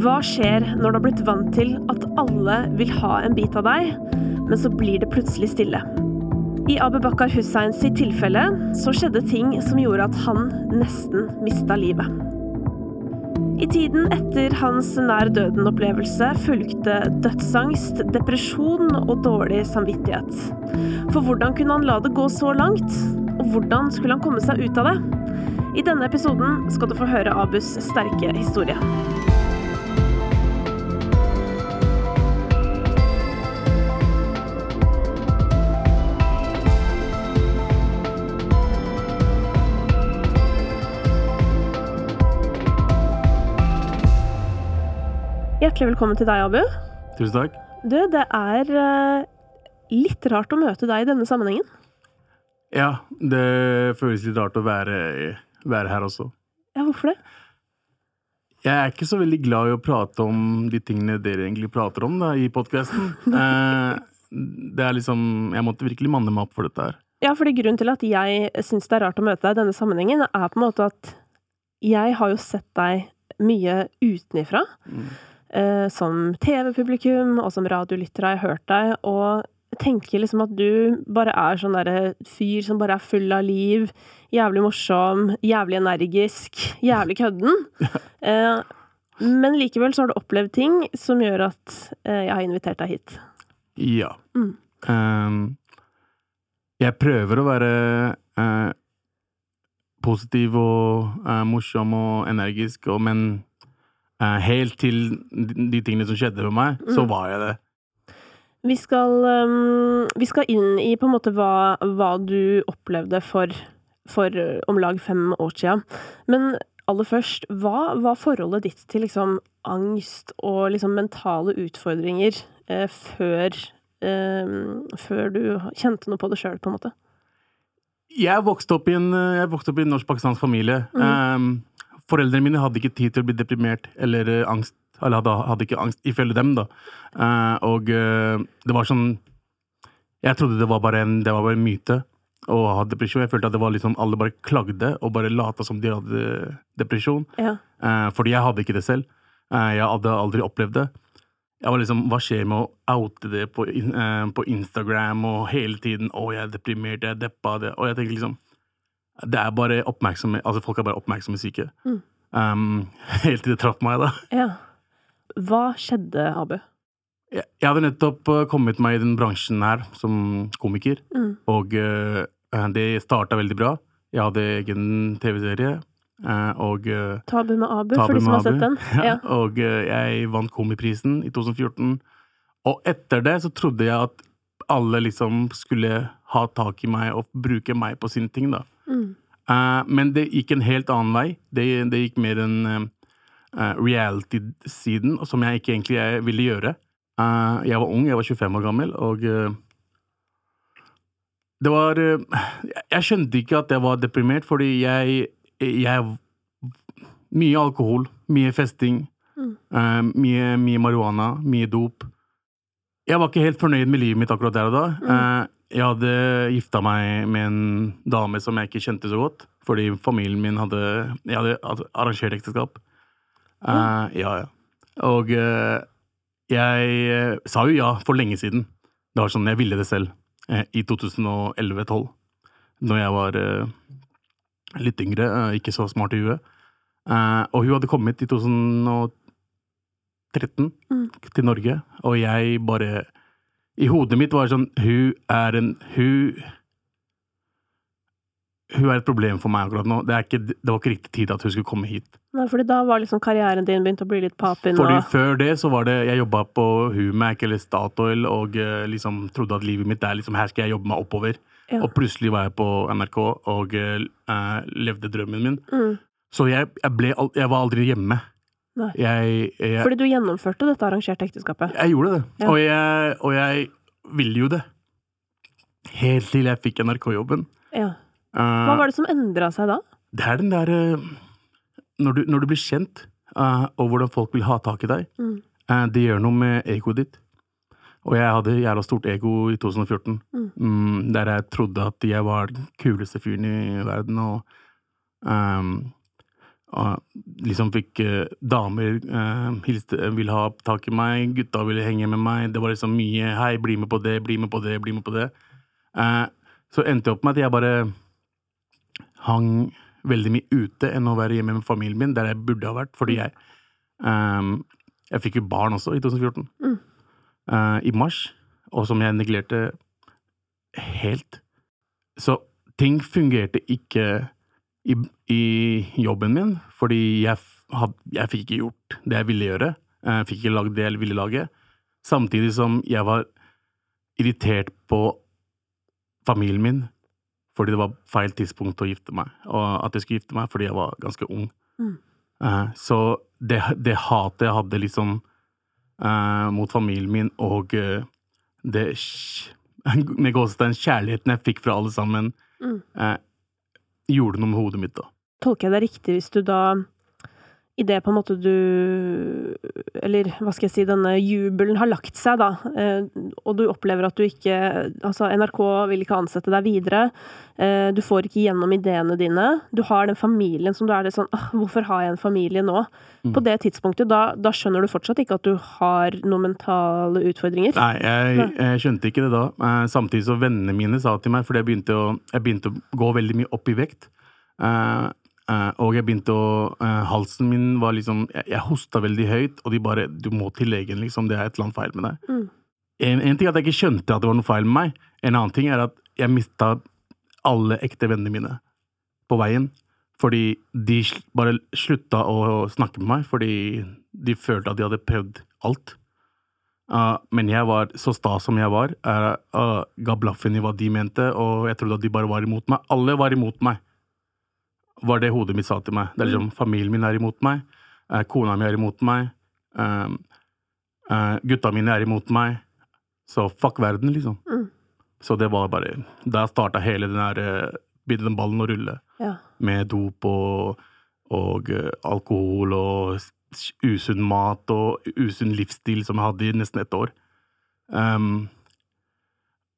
Hva skjer når du har blitt vant til at alle vil ha en bit av deg, men så blir det plutselig stille? I Abu Bakar Hussein sitt tilfelle så skjedde ting som gjorde at han nesten mista livet. I tiden etter hans nær døden-opplevelse fulgte dødsangst, depresjon og dårlig samvittighet. For hvordan kunne han la det gå så langt? Og hvordan skulle han komme seg ut av det? I denne episoden skal du få høre Abus sterke historie. Hjertelig velkommen til deg, Abu. Tusen takk. Du, det er eh, litt rart å møte deg i denne sammenhengen. Ja, det føles litt rart å være, være her også. Ja, hvorfor det? Jeg er ikke så veldig glad i å prate om de tingene dere egentlig prater om da, i podkasten. eh, det er liksom Jeg måtte virkelig manne meg opp for dette her. Ja, fordi grunnen til at jeg syns det er rart å møte deg i denne sammenhengen, er på en måte at jeg har jo sett deg mye utenifra. Mm. Eh, som TV-publikum og som radiolytter har jeg hørt deg, og tenker liksom at du bare er sånn derre fyr som bare er full av liv, jævlig morsom, jævlig energisk, jævlig kødden. Eh, men likevel så har du opplevd ting som gjør at eh, jeg har invitert deg hit. Ja. Mm. Um, jeg prøver å være uh, positiv og uh, morsom og energisk, og, men uh, helt til de, tingene som skjedde med meg, så Mm. var jeg det. Vi skal, um, vi skal inn i på en måte hva, hva du opplevde for, for uh, om lag fem år siden. Men aller først, hva var forholdet ditt til liksom angst og liksom mentale utfordringer eh, før, eh, før du kjente noe på det sjøl, på en måte? Jeg vokste opp i en, eh, en norsk-pakistansk familie. Mm. Um, foreldrene mine hadde ikke tid til å bli deprimert eller eh, angst. Eller hadde, hadde ikke angst, ifølge dem, da. Eh, og eh, det var sånn Jeg trodde det var bare en, det var bare en myte å ha depresjon. Jeg følte at det var liksom alle bare klagde og bare lata som de hadde depresjon. Ja. Eh, fordi jeg hadde ikke det selv. Eh, jeg hadde aldri opplevd det. Jeg var liksom, Hva skjer med å oute det på, eh, på Instagram og hele tiden 'Å, jeg er deprimert, jeg er deppa', det. Og jeg tenker liksom Det er bare oppmerksomme Altså, folk er bare oppmerksomme syke. Mm. Um, helt til det traff meg, da. ja. Hva skjedde, Abu? Jeg, jeg hadde nettopp eh, kommet meg i den bransjen her som komiker, Mm. og eh, det starta veldig bra. Jeg hadde egen TV-serie, eh, og eh, Tabu med Abu, Tabu for de som har sett den. Ja, og eh, jeg vant Komiprisen i 2014. Og etter det så trodde jeg at alle liksom skulle ha tak i meg og bruke meg på sine ting, da. Mm. Eh, men det gikk en helt annen vei. Det, det gikk mer en uh, reality-siden, som jeg ikke egentlig ville gjøre. Eh, jeg var ung, jeg var 25 år gammel, og eh, det var eh, jeg- skjønte ikke at jeg var deprimert, fordi jeg, jeg Mye alkohol, mye festing, Mm. eh, mye, mye marihuana, mye dop. Jeg var ikke helt fornøyd med livet mitt akkurat der og da. Mm. Eh, jeg hadde gifta meg med en dame som jeg ikke kjente så godt, fordi familien min hadde Jeg hadde arrangert ekteskap. Eh, ja, ja. Og jeg sa jo ja for lenge siden. Det var sånn jeg ville det selv. Eh, I 2011-2012. Når jeg var eh, litt yngre, eh, ikke så smart i huet. Eh, og hun hadde kommet i 2013 Mm. til Norge, og jeg bare I hodet mitt var det sånn Hun er en Hun Hun er et problem for meg akkurat nå. Det, ikke, det var ikke riktig tid at hun skulle komme hit. Nei, fordi da var liksom karrieren din begynt å bli litt papin. Fordi og... før det så var det Jeg jobba på Humac eller Statoil og eh, liksom trodde at livet mitt er liksom Her skal jeg jobbe meg oppover. Ja. Og plutselig var jeg på NRK og eh, levde drømmen min. Mm. Så jeg, jeg, ble, jeg var aldri hjemme. Jeg, jeg, Fordi du gjennomførte dette arrangerte ekteskapet. jeg gjorde det. Ja. Og, jeg, og jeg ville jo det. Helt til jeg fikk NRK-jobben. Ja. Eh, Hva var det som endra seg da? Det er den derre når, du- når du blir kjent, eh, og hvordan folk vil ha tak i deg, Mm. eh, det gjør noe med egoet ditt. Og jeg hadde jævla stort ego i 2014, Mm. mm, der jeg trodde at jeg var den kuleste fyren i verden, og um, Og liksom fikk eh, damer uh, hilste, ville ha tak i meg, gutta ville henge med meg. Det var liksom mye 'hei, bli med på det, bli med på det', bli med på det. Uh, så endte det opp med at jeg bare hang veldig mye ute enn å være hjemme med familien min, der jeg burde ha vært. Fordi jeg um, Jeg fikk jo barn også i 2014. Mm. Uh, I mars. Og som jeg neglerte helt. Så ting fungerte ikke i, i jobben min, fordi jeg, had, jeg fikk ikke gjort det jeg ville gjøre. Jeg fikk ikke lagd det jeg ville lage. Samtidig som jeg var irritert på familien min fordi det var feil tidspunkt å gifte meg. Og at jeg skulle gifte meg fordi jeg var ganske ung. Mm. Uh, så det, det hatet jeg hadde liksom uh, mot familien min, og uh, det med gåsetegn kjærligheten jeg fikk fra alle sammen, Mm. gjorde noe med hodet mitt da. Tolker jeg det riktig hvis du da i det på en måte du Eller hva skal jeg si, denne jubelen har lagt seg, da, eh, og du opplever at du ikke Altså, NRK vil ikke ansette deg videre. eh, Du får ikke gjennom ideene dine. Du har den familien som du er det sånn «Åh, Hvorfor har jeg en familie nå? Mm. På det tidspunktet, da, da skjønner du fortsatt ikke at du har noen mentale utfordringer. Nei, jeg, jeg skjønte ikke det da. Eh, samtidig så vennene mine sa til meg, fordi jeg begynte å, jeg begynte å gå veldig mye opp i vekt. Eh, og jeg begynte å eh, Halsen min var liksom Jeg, jeg hosta veldig høyt, og de bare 'Du må til legen, liksom. Det er et eller annet feil med deg'. Mm. En, en ting er at jeg ikke skjønte at det var noe feil med meg. En annen ting er at jeg mista alle ekte vennene mine på veien. Fordi de bare slutta å snakke med meg, fordi de følte at de hadde prøvd alt. Uh, men jeg var så sta som jeg var, uh, uh, ga blaffen i hva de mente, og jeg trodde at de bare var imot meg. Alle var imot meg, var det hodet mitt sa til meg. Det er liksom, Familien min er imot meg, uh, kona mi er imot meg, um, uh, gutta mine er imot meg. Så fuck verden, liksom. Mm. Så det var bare Da starta hele den der begynte den ballen å rulle Ja. med dop og, og eh, alkohol og usunn mat og usunn livsstil som jeg hadde i nesten et år. Um,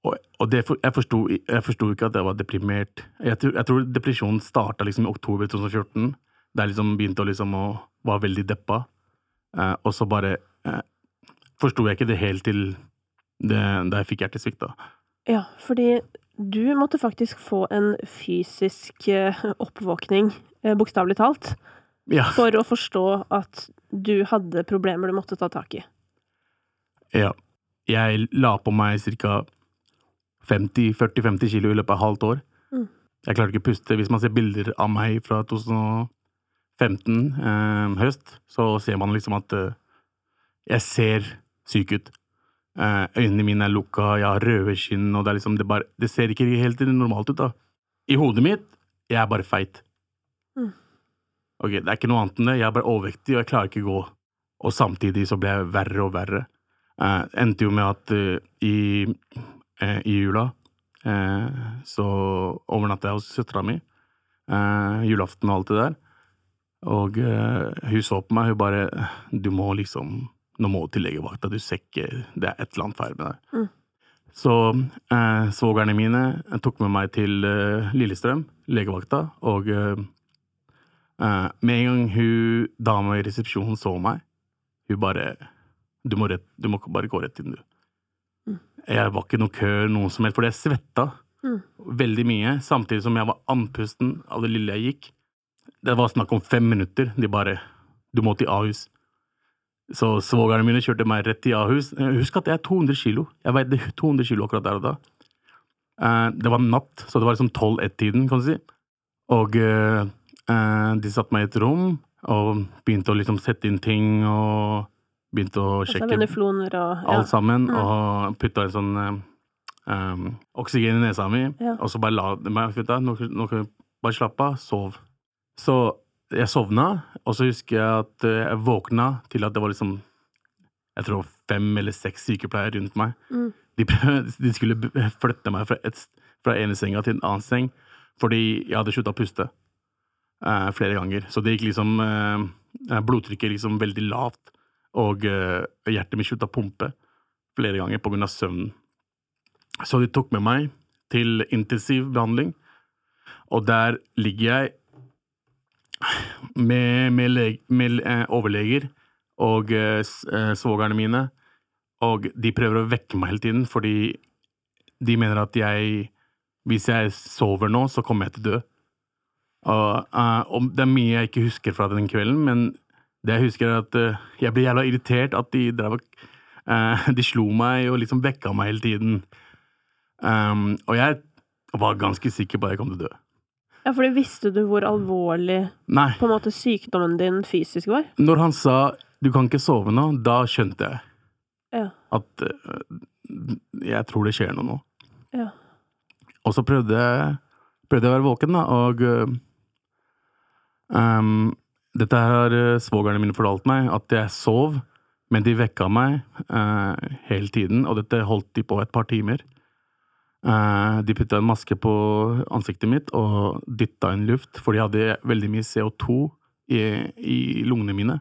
og og det, for- jeg forsto ikke at jeg var deprimert. Jeg, tror- jeg tror depresjonen starta liksom i oktober 2014. Der jeg liksom begynte å liksom å var veldig deppa. Eh, og så bare eh, forsto jeg ikke det helt til det, da jeg fikk hjertesvikt, da. Ja, fordi du måtte faktisk få en fysisk eh, oppvåkning, eh, bokstavelig talt, Ja. for å forstå at du hadde problemer du måtte ta tak i. Ja. Jeg la på meg ca. 40-50 kilo i løpet av halvt år. Mm. Jeg klarte ikke å puste. Hvis man ser bilder av meg fra 2015 eh, høst, så ser man liksom at eh, jeg ser syk ut. Eh, øynene mine er lukka, jeg har røde skinn, og det liksom det, bare, det ser ikke helt normalt ut, da. I hodet mitt, jeg er bare feit. Mm. Ok, det er ikke noe annet enn det. Jeg er bare overvektig, og jeg klarer ikke å gå. Og samtidig så ble jeg verre og verre. Eh, endte jo med at eh, i, i jula eh, så overnatta jeg hos søstera mi. Eh, julaften og alt det der. Og eh, hun så på meg, hun bare Du må liksom Nå må du til legevakta, du ser ikke Det er et eller annet feil med deg. Mm. Så eh, svogerne mine tok med meg til eh, Lillestrøm, legevakta, og eh, eh, med en gang hun dama i resepsjonen så meg, hun bare du må, rett, du må bare gå rett inn, du. Mm. Jeg var ikke noe kø, noe som helst, fordi jeg svetta Mm. veldig mye, samtidig som jeg var andpusten av det lille jeg gikk. Det var snakk om fem minutter. De bare Du må til Ahus. Så svogerne mine kjørte meg rett til Ahus. Eh, Husk at jeg er 200 kilo. Jeg veide 200 kilo akkurat der og da. Eh, Det var natt, så det var liksom 12-1-tiden, kan du si. Og eh, de satte meg i et rom og begynte å liksom sette inn ting og begynte å Altså sjekke og ja. alt sammen, Mm. og putta en sånn um, oksygen i nesa mi, Ja. og så bare la meg vet nå, kan du bare slappe av, sov. Så jeg sovna, og så husker jeg at eh, jeg våkna til at det var liksom jeg tror fem eller seks sykepleiere rundt meg. Mm. De, de skulle flytte meg fra, et, fra ene senga til en annen seng, fordi jeg hadde slutta å puste eh, flere ganger. Så det gikk liksom eh, Blodtrykket liksom veldig lavt, og eh, hjertet mitt slutta å pumpe flere ganger av søvnen. Så de tok med meg til intensiv behandling, og der ligger jeg med, med, leg, med eh, overleger og eh, eh, svogerne mine. Og de prøver å vekke meg hele tiden, fordi de mener at jeg Hvis jeg sover nå, så kommer jeg til å dø. Og, uh, det er mye jeg ikke husker fra den kvelden, men det jeg husker, er at uh, jeg ble jævla irritert at de drev og uh, De slo meg og liksom vekka meg hele tiden. Um, og jeg var ganske sikker på at jeg kom til å dø. Ja, fordi visste du hvor alvorlig Nei. på en måte sykdommen din fysisk var? Når han sa 'du kan ikke sove nå', da skjønte jeg Ja. at uh, jeg tror det skjer noe nå. Ja. Og så prøvde jeg, prøvde jeg å være våken, da, og um, Dette har eh, svogerne mine fortalt meg, at jeg sov, men de vekka meg eh, hele tiden, og dette holdt de på et par timer. Eh, de putta en maske på ansiktet mitt og dytta inn luft, for de hadde veldig mye CO2 i, i lungene mine.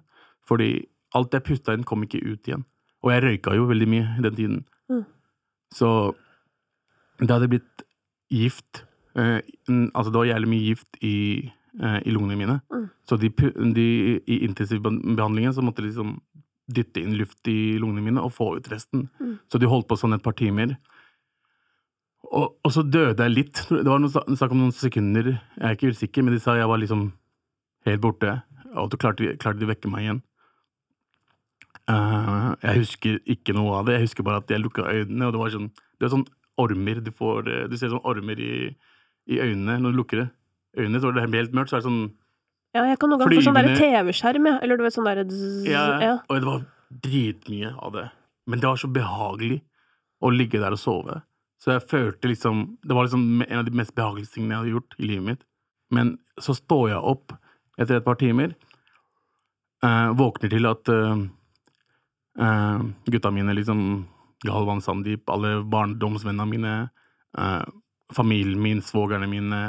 Fordi alt jeg pusta inn, kom ikke ut igjen. Og jeg røyka jo veldig mye den tiden. Mm. Så det hadde blitt gift eh, Altså, det var jævlig mye gift i, i lungene mine. Mm. Så de, de, i intensivbehandlingen så måtte de liksom dytte inn luft i lungene mine og få ut resten. Mm. Så de holdt på sånn et par timer. Og, og så døde jeg litt. Det var noen snakk om noen sekunder, jeg er ikke helt sikker, men de sa jeg var liksom helt borte. Og så klarte klarte de å vekke meg igjen. Uh, jeg husker ikke noe av det. Jeg husker bare at jeg lukka øynene, og det var sånn Det er sånn ormer du får eh, Du ser sånn ormer i, i øynene når du lukker det. Øynene, så er det helt mørkt, så er det sånn Ja, jeg kan noen ganger få sånn derre TV-skjerm, jeg. Eller du vet sånn derre ja, ja. Og det var dritmye av det. Men det var så behagelig å ligge der og sove. Så jeg følte liksom Det var liksom en av de mest behagelige tingene jeg hadde gjort i livet mitt. Men så står jeg opp etter et par timer, eh, våkner til at eh, gutta mine, liksom Galvan Sandeep, alle barndomsvennene mine, eh, familien min, svogerne mine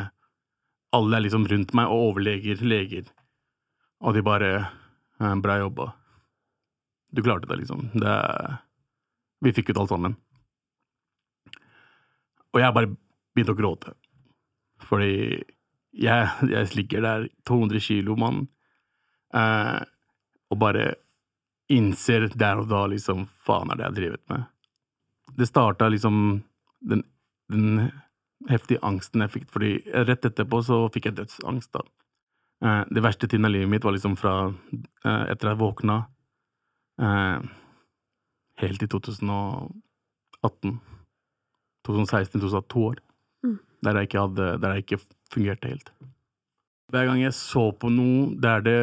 Alle er liksom rundt meg, og overleger, leger. Og de bare Bra jobba. Du klarte det, liksom. Det Vi fikk ut alt sammen. Og jeg bare begynte å gråte. Fordi jeg, jeg ligger der, 200 kilo mann, eh, og bare innser der og da liksom Faen er det jeg har drevet med? Det starta liksom den, den heftige angsten jeg fikk, fordi rett etterpå så fikk jeg dødsangst, da. Eh, det verste tiden av livet mitt var liksom fra eh, etter jeg våkna eh, helt til 2018. 2016-2018, to år. Mm. Der jeg ikke hadde Der jeg ikke fungerte helt. Hver gang jeg så på noe der det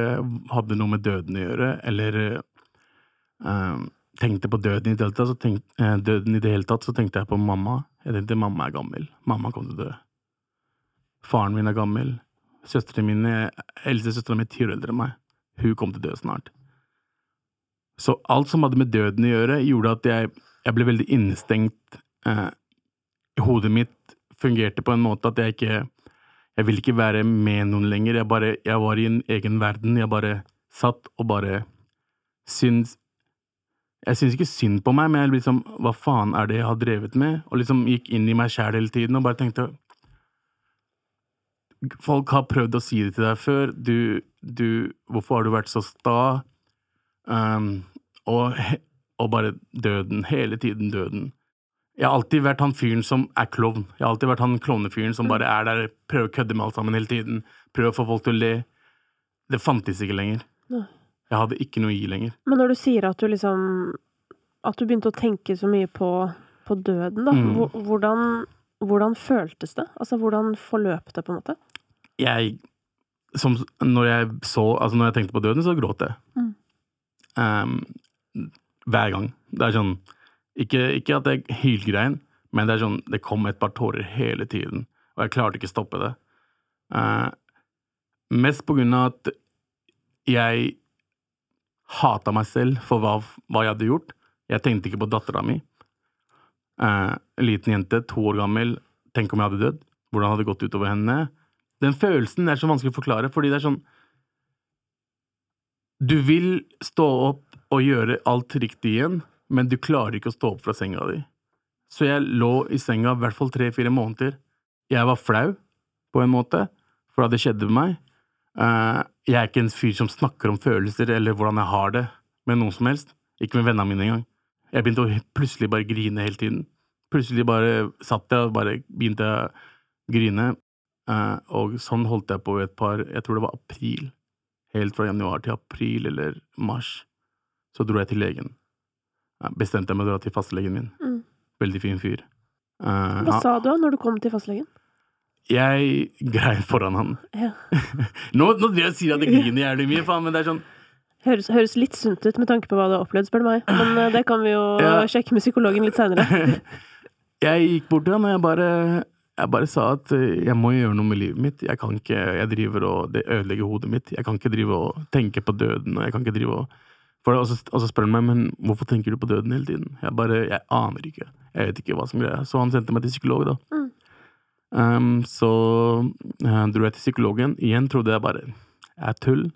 hadde noe med døden å gjøre, eller eh, tenkte på døden i det hele tatt, så tenk, eh, det hele tatt, så tenkte jeg på mamma. Jeg tenkte mamma er gammel. Mamma kommer til å dø. Faren min er gammel. Søstrene mine, Eldstesøstera mi er ti år eldre enn meg. Hun kom til å dø snart. Så alt som hadde med døden å gjøre, gjorde at jeg, jeg ble veldig innestengt. Eh, hodet mitt fungerte på en måte at jeg ikke Jeg ville ikke være med noen lenger. Jeg, bare, jeg var i en egen verden. Jeg bare satt og bare syns Jeg syns ikke synd på meg, men jeg liksom Hva faen er det jeg har drevet med? Og liksom gikk inn i meg sjæl hele tiden og bare tenkte Folk har prøvd å si det til deg før. Du, du Hvorfor har du vært så sta? Um, og, og bare døden. Hele tiden døden. Jeg har alltid vært han fyren som er klovn. Jeg har alltid vært han klovnefyren som bare er der, prøver å kødde med alt sammen hele tiden. Prøver å få folk til å le. Det fantes ikke lenger. Jeg hadde ikke noe å gi lenger. Men når du sier at du liksom At du begynte å tenke så mye på, på døden, da. Mm. Hvordan, hvordan føltes det? Altså, hvordan forløp det, på en måte? Jeg som, Når jeg så Altså, når jeg tenkte på døden, så gråt jeg. Mm. Um, hver gang. Det er sånn Ikke, ikke at jeg hylgrein, men det er sånn Det kom et par tårer hele tiden, og jeg klarte ikke å stoppe det. Uh, mest på grunn av at jeg hata meg selv for hva, hva jeg hadde gjort. Jeg tenkte ikke på dattera mi. Eh, en liten jente, to år gammel. Tenk om jeg hadde dødd. Hvordan hadde det gått utover henne? Den følelsen er så vanskelig å forklare, fordi det er sånn Du vil stå opp og gjøre alt riktig igjen, men du klarer ikke å stå opp fra senga di. Så jeg lå i senga i hvert fall tre-fire måneder. Jeg var flau, på en måte, for at det skjedde med meg. Eh, jeg er ikke en fyr som snakker om følelser eller hvordan jeg har det med noen som helst. Ikke med vennene mine engang. Jeg begynte å plutselig bare grine hele tiden. Plutselig bare satt jeg og bare begynte å grine. Eh, og sånn holdt jeg på i et par Jeg tror det var april. Helt fra januar til april eller mars. Så dro jeg til legen. Jeg bestemte meg for å dra til fastlegen min. Mm. Veldig fin fyr. Eh, Hva sa du da når du kom til fastlegen? Jeg grein foran han. Ja. Nå, nå jeg sier jeg at jeg griner jævlig mye, faen, men det er sånn Høres, høres litt sunt ut med tanke på hva du har opplevd, spør du meg. Men eh, det kan vi jo Ja. sjekke med psykologen litt seinere. Jeg gikk bort til han, og jeg bare, jeg bare sa at eh, jeg må gjøre noe med livet mitt. Jeg kan ikke, jeg driver og Det ødelegger hodet mitt. Jeg kan ikke drive og tenke på døden, og jeg kan ikke drive og for det, og, så, og så spør han meg men hvorfor tenker du på døden hele tiden. Jeg bare, jeg aner ikke. Jeg vet ikke hva som greier. Så han sendte meg til psykolog, da. Mm. Um, så uh, dro jeg til psykologen. Igjen trodde jeg bare jeg er tull.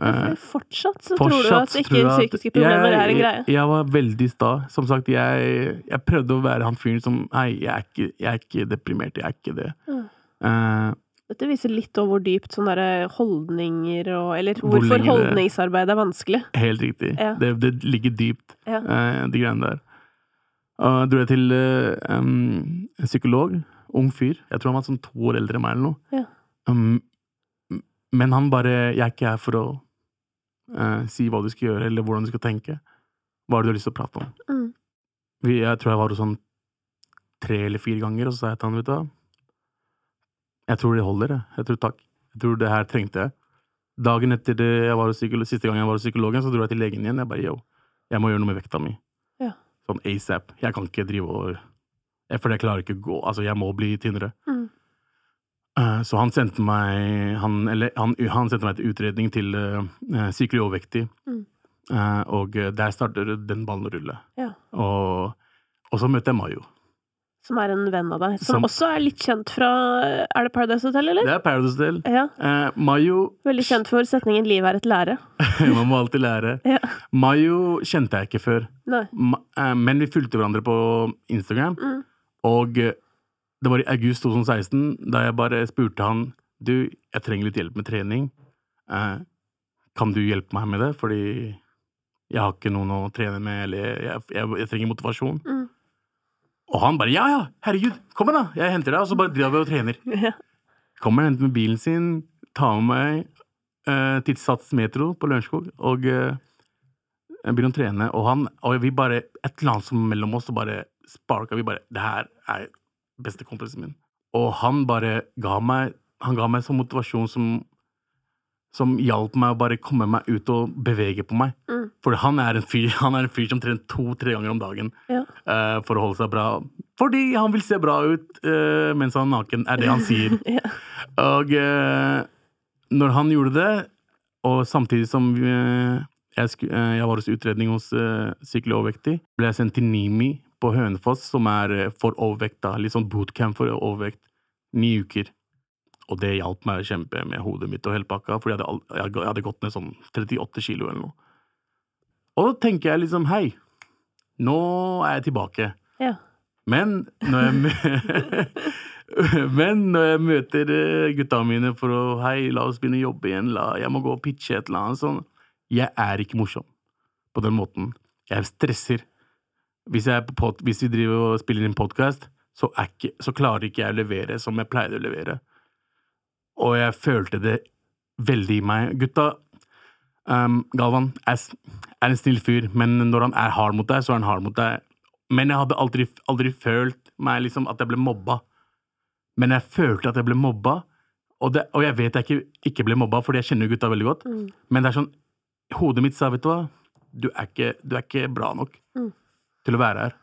Uh, fortsatt så tror du at ikke psykiske problemer jeg, er en greie. Jeg, jeg var veldig sta. Som sagt, jeg, jeg prøvde å være han fyren som Nei, jeg er ikke, jeg er ikke deprimert. Jeg er ikke det. Mm. Eh, Dette viser litt over hvor dypt sånne holdninger og Eller hvorfor hvor holdningsarbeid er vanskelig. helt riktig. Ja. Det, det ligger dypt, Ja. uh, de greiene der. Og dro jeg til uh, um, psykolog. Ung fyr. Jeg tror han var sånn to år eldre enn meg eller noe. Ja. Um, men han bare Jeg er ikke her for å uh, si hva du skal gjøre, eller hvordan du skal tenke. Hva har du lyst til å prate om? Mm. Vi, jeg tror jeg var hos han tre eller fire ganger, og så sa jeg til han, vet du hva Jeg tror det holder, jeg. Jeg tror takk. Jeg tror det her trengte jeg. Dagen etter det jeg var hos siste gang jeg var hos psykologen, så dro jeg til legen igjen. Jeg bare yo, jeg må gjøre noe med vekta mi. Ja. Sånn asap. Jeg kan ikke drive og For jeg klarer ikke å gå. Altså, jeg må bli tynnere. Mm. Eh, Så han sendte meg Han, eller, han, han sendte meg til utredning til uh, sykelig overvektig. Mm. Uh, og eh, der starter den ballen å rulle. Ja. Og, og så møter jeg Mayo. Som er en venn av deg. Som, Som- også er litt kjent fra Er det Paradise Hotel, eller? Det er Paradise Hotel. Ja. Eh, Mayo Veldig kjent for setningen 'livet er et lære'. Man må alltid lære. Ja. Mayo kjente jeg ikke før. Ma, eh, men vi fulgte hverandre på Instagram. Mm. Og eh, det var i august 2016 da jeg bare spurte han Du, jeg trenger litt hjelp med trening. Eh, kan du hjelpe meg med det? Fordi jeg har ikke noen å trene med, eller jeg, jeg, jeg trenger motivasjon. Mm. Og han bare ja, ja, herregud, kom igjen, da! Jeg henter deg. Og så bare driver vi og trener. Ja. Kommer henter med bilen sin, tar med meg eh, til Sats Metro på Lørenskog og eh, begynner å trene. Og han og vi bare Et eller annet som mellom oss, og bare sparka vi bare Det her er bestekompisen min. Og han bare ga meg Han ga meg sånn motivasjon som som hjalp meg å bare komme meg ut og bevege på meg. Mm. For han er en fyr, han er en fyr som trener to-tre ganger om dagen Ja. uh, for å holde seg bra. Fordi han vil se bra ut uh, mens han er naken, er det han sier. Ja. Og uh, når han gjorde det, og samtidig som jeg, jeg var hos utredning hos uh, Sykelig overvektig, ble jeg sendt til Nimi på Hønefoss, som er eh, for overvekta. Litt sånn bootcamp for overvekt. Ni uker. Og det hjalp meg å kjempe med hodet mitt og hele pakka, for jeg jeg hadde- gått ned sånn 38 kilo eller noe. Og da tenker jeg liksom hei, nå er jeg tilbake. Ja. Men når jeg, Men når jeg møter eh, gutta mine for å Hei, la oss begynne å jobbe igjen. La, jeg må gå og pitche et eller annet sånn. Jeg er ikke morsom på den måten. Jeg stresser. Hvis, pod, hvis vi driver og spiller inn podkast, så, ikke- så klarer ikke jeg å levere som jeg pleide å levere. Og jeg følte det veldig i meg. Gutta um, Galvan er, er en snill fyr, men når han er hard mot deg, så er han hard mot deg. Men jeg hadde aldri, aldri følt meg liksom at jeg ble mobba. Men jeg følte at jeg ble mobba, og, det, og jeg vet jeg ikke, ikke ble mobba, fordi jeg kjenner gutta veldig godt. Mm. Men det er sånn Hodet mitt sa, vet du hva, du er ikke, du er ikke bra nok Mm. Til å være her.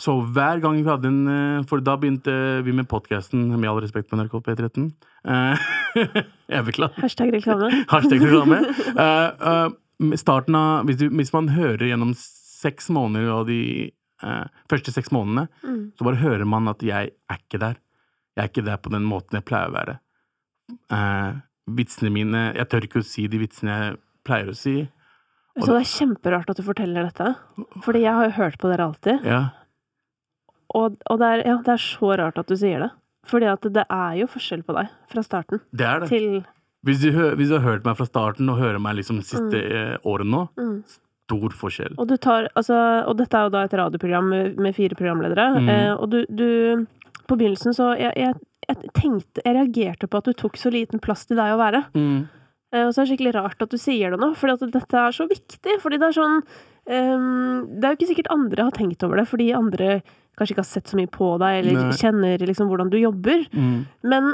Så hver gang vi hadde en eh, For da begynte vi med podkasten, med all respekt på NRK P13. Uh, jeg beklager. Hashtag reklame. Hashtag reklame. Uh, uh, starten av hvis, du, hvis man hører gjennom seks måneder av de første seks månedene, Mm. så bare hører man at jeg er ikke der. Jeg er ikke der på den måten jeg pleier å være. Vitsene mine Jeg tør ikke å si de vitsene jeg pleier å si. Så det er kjemperart at du forteller dette. Fordi jeg har jo hørt på dere alltid. Ja. Og, og det, er, ja, det er så rart at du sier det. Fordi at det er jo forskjell på deg fra starten Det er det. til Hvis du, hvis du har hørt meg fra starten og hører meg liksom siste mm. årene nå, mm. stor forskjell. Og du tar Altså, og dette er jo da et radioprogram med, med fire programledere, Mm. eh, og du, du På begynnelsen så jeg, jeg, jeg tenkte Jeg reagerte på at du tok så liten plass til deg å være. Mm. Eh, Og så er det skikkelig rart at du sier det nå, at dette er så viktig. Fordi det er sånn um, Det er jo ikke sikkert andre har tenkt over det, fordi andre kanskje ikke har sett så mye på deg, eller Nei. kjenner liksom hvordan du jobber. Mm. Men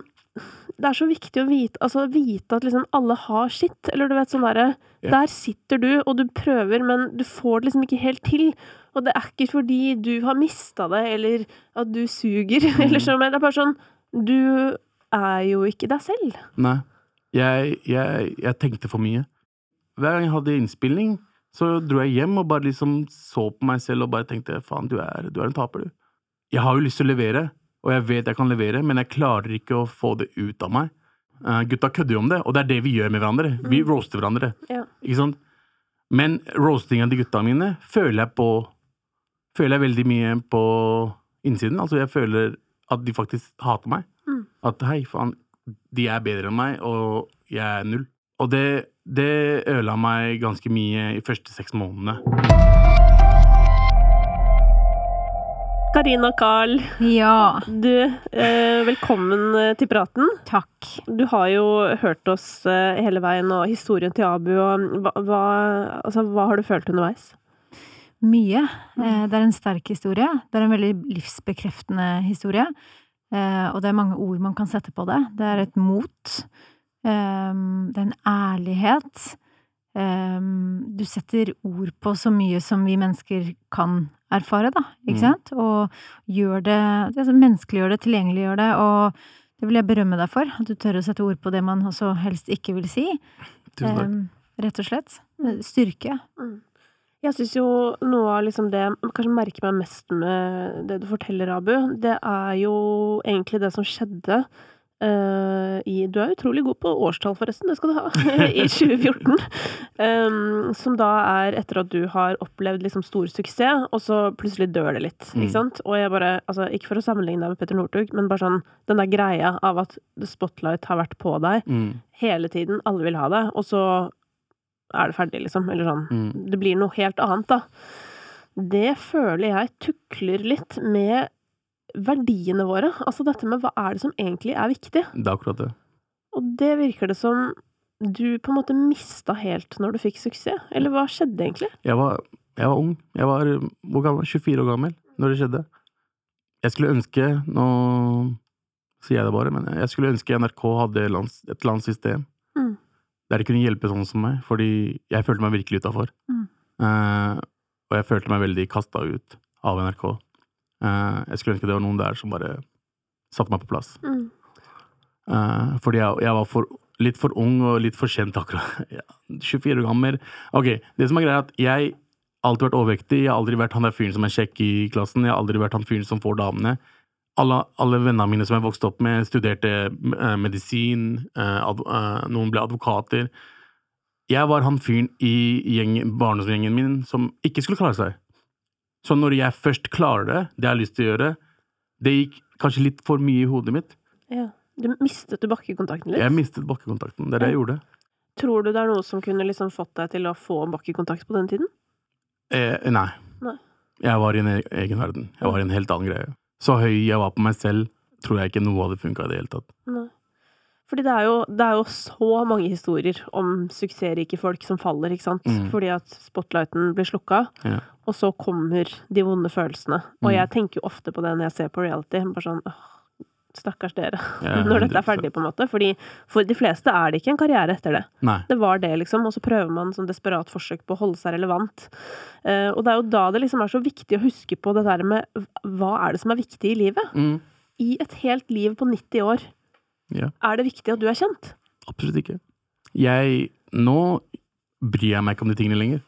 det er så viktig å vite, altså, vite at liksom alle har sitt. Eller du vet sånn derre yeah. Der sitter du, og du prøver, men du får det liksom ikke helt til. Og det er ikke fordi du har mista det, eller at du suger, eller sånn, men det er bare sånn Du er jo ikke deg selv. Nei. Jeg, jeg, jeg tenkte for mye. Hver gang jeg hadde innspilling, så dro jeg hjem og bare liksom så på meg selv og bare tenkte faen, du er, du er en taper, du. Jeg har jo lyst til å levere, og jeg vet jeg kan levere, men jeg klarer ikke å få det ut av meg. Uh, gutta kødder jo om det, og det er det vi gjør med hverandre. Vi roaster hverandre. Ja. Ikke sant? Men roastinga til gutta mine føler jeg på Føler jeg veldig mye på innsiden. Altså, jeg føler at de faktisk hater meg. Mm. At hei, faen, de er bedre enn meg, og jeg er null. Og det, det ødela meg ganske mye i første seks månedene. Karina Carl, Ja, du, eh, velkommen eh, til praten. takk. Du har jo hørt oss eh, hele veien, og historien til Abu, og hva, hva, altså, hva har du følt underveis? Mye. Eh, Det er en sterk historie. Det er en veldig livsbekreftende historie. Eh, Og det er mange ord man kan sette på det. Det er et mot. Eh, Det er en ærlighet. Eh, Du setter ord på så mye som vi mennesker kan erfare, da. Ikke Mm. Og gjør det, det menneskeliggjør det, tilgjengeliggjør det, og det vil jeg berømme deg for. At du tør å sette ord på det man også helst ikke vil si. Tusen takk. Eh, Rett og slett. Styrke. Jeg syns jo noe av liksom det jeg kanskje merker meg mest med det du forteller, Abu, det er jo egentlig det som skjedde uh, i Du er utrolig god på årstall, forresten, det skal du ha. I 2014. Um, som da er etter at du har opplevd liksom stor suksess, og så plutselig dør det litt. Mm. Ikke sant? Og jeg bare, altså Ikke for å sammenligne deg med Petter Northug, men bare sånn den der greia av at the spotlight har vært på deg Mm, hele tiden, alle vil ha det, og så er det ferdig, liksom. Eller sånn. mm. Det blir noe helt annet, da. Det føler jeg tukler litt med verdiene våre. Altså dette med hva er det som egentlig er viktig. Det er akkurat det. Og det virker det som du på en måte mista helt når du fikk suksess. Eller hva skjedde egentlig? Jeg var, jeg var ung. Jeg var hvor gammel? 24 år gammel når det skjedde. Jeg skulle ønske Nå sier jeg det bare, men jeg skulle ønske NRK hadde et eller annet system Mm. Der de kunne hjelpe sånne som meg, fordi jeg følte meg virkelig utafor. Mm. Uh, og jeg følte meg veldig kasta ut av NRK. Uh, jeg skulle ønske det var noen der som bare satte meg på plass. Mm. Uh, fordi jeg, jeg var for, litt for ung og litt for kjent akkurat. Ja, 24 år gammel. Ok, det som er greia er at jeg alltid vært overvektig. Jeg har aldri vært han der fyren som er kjekk i klassen. Jeg har aldri vært han fyren som får damene. Alle, alle vennene mine som jeg vokste opp med, studerte eh, medisin. eh, adv eh, noen ble advokater. Jeg var han fyren i gjeng, barndomsgjengen min som ikke skulle klare seg. Så når jeg først klarer det, det jeg har lyst til å gjøre, det gikk kanskje litt for mye i hodet mitt. Ja. Du mistet du bakkekontakten litt? Jeg mistet bakkekontakten. Det er det jeg gjorde. Tror du det er noe som kunne liksom fått deg til å få bakkekontakt på den tiden? Eh, nei. Nei. Jeg var i en e- egen verden. Jeg var i en helt annen greie. Så høy jeg var på meg selv, tror jeg ikke noe hadde funka i det hele tatt. Nei. Fordi det er, jo, det er jo så mange historier om suksessrike folk som faller, ikke sant? Mm. Fordi at spotlighten blir slukka, Ja. og så kommer de vonde følelsene. Og Mm. jeg tenker jo ofte på det når jeg ser på reality. Bare sånn åh, stakkars dere. Ja, når dette er ferdig, på en måte. Fordi for de fleste er det ikke en karriere etter det. Nei. Det var det, liksom. Og så prøver man sånn desperat forsøk på å holde seg relevant. Uh, og det er jo da det liksom er så viktig å huske på det der med hva er det som er viktig i livet? Mm. I et helt liv på 90 år, Ja. er det viktig at du er kjent? Absolutt ikke. Jeg Nå bryr jeg meg ikke om de tingene lenger.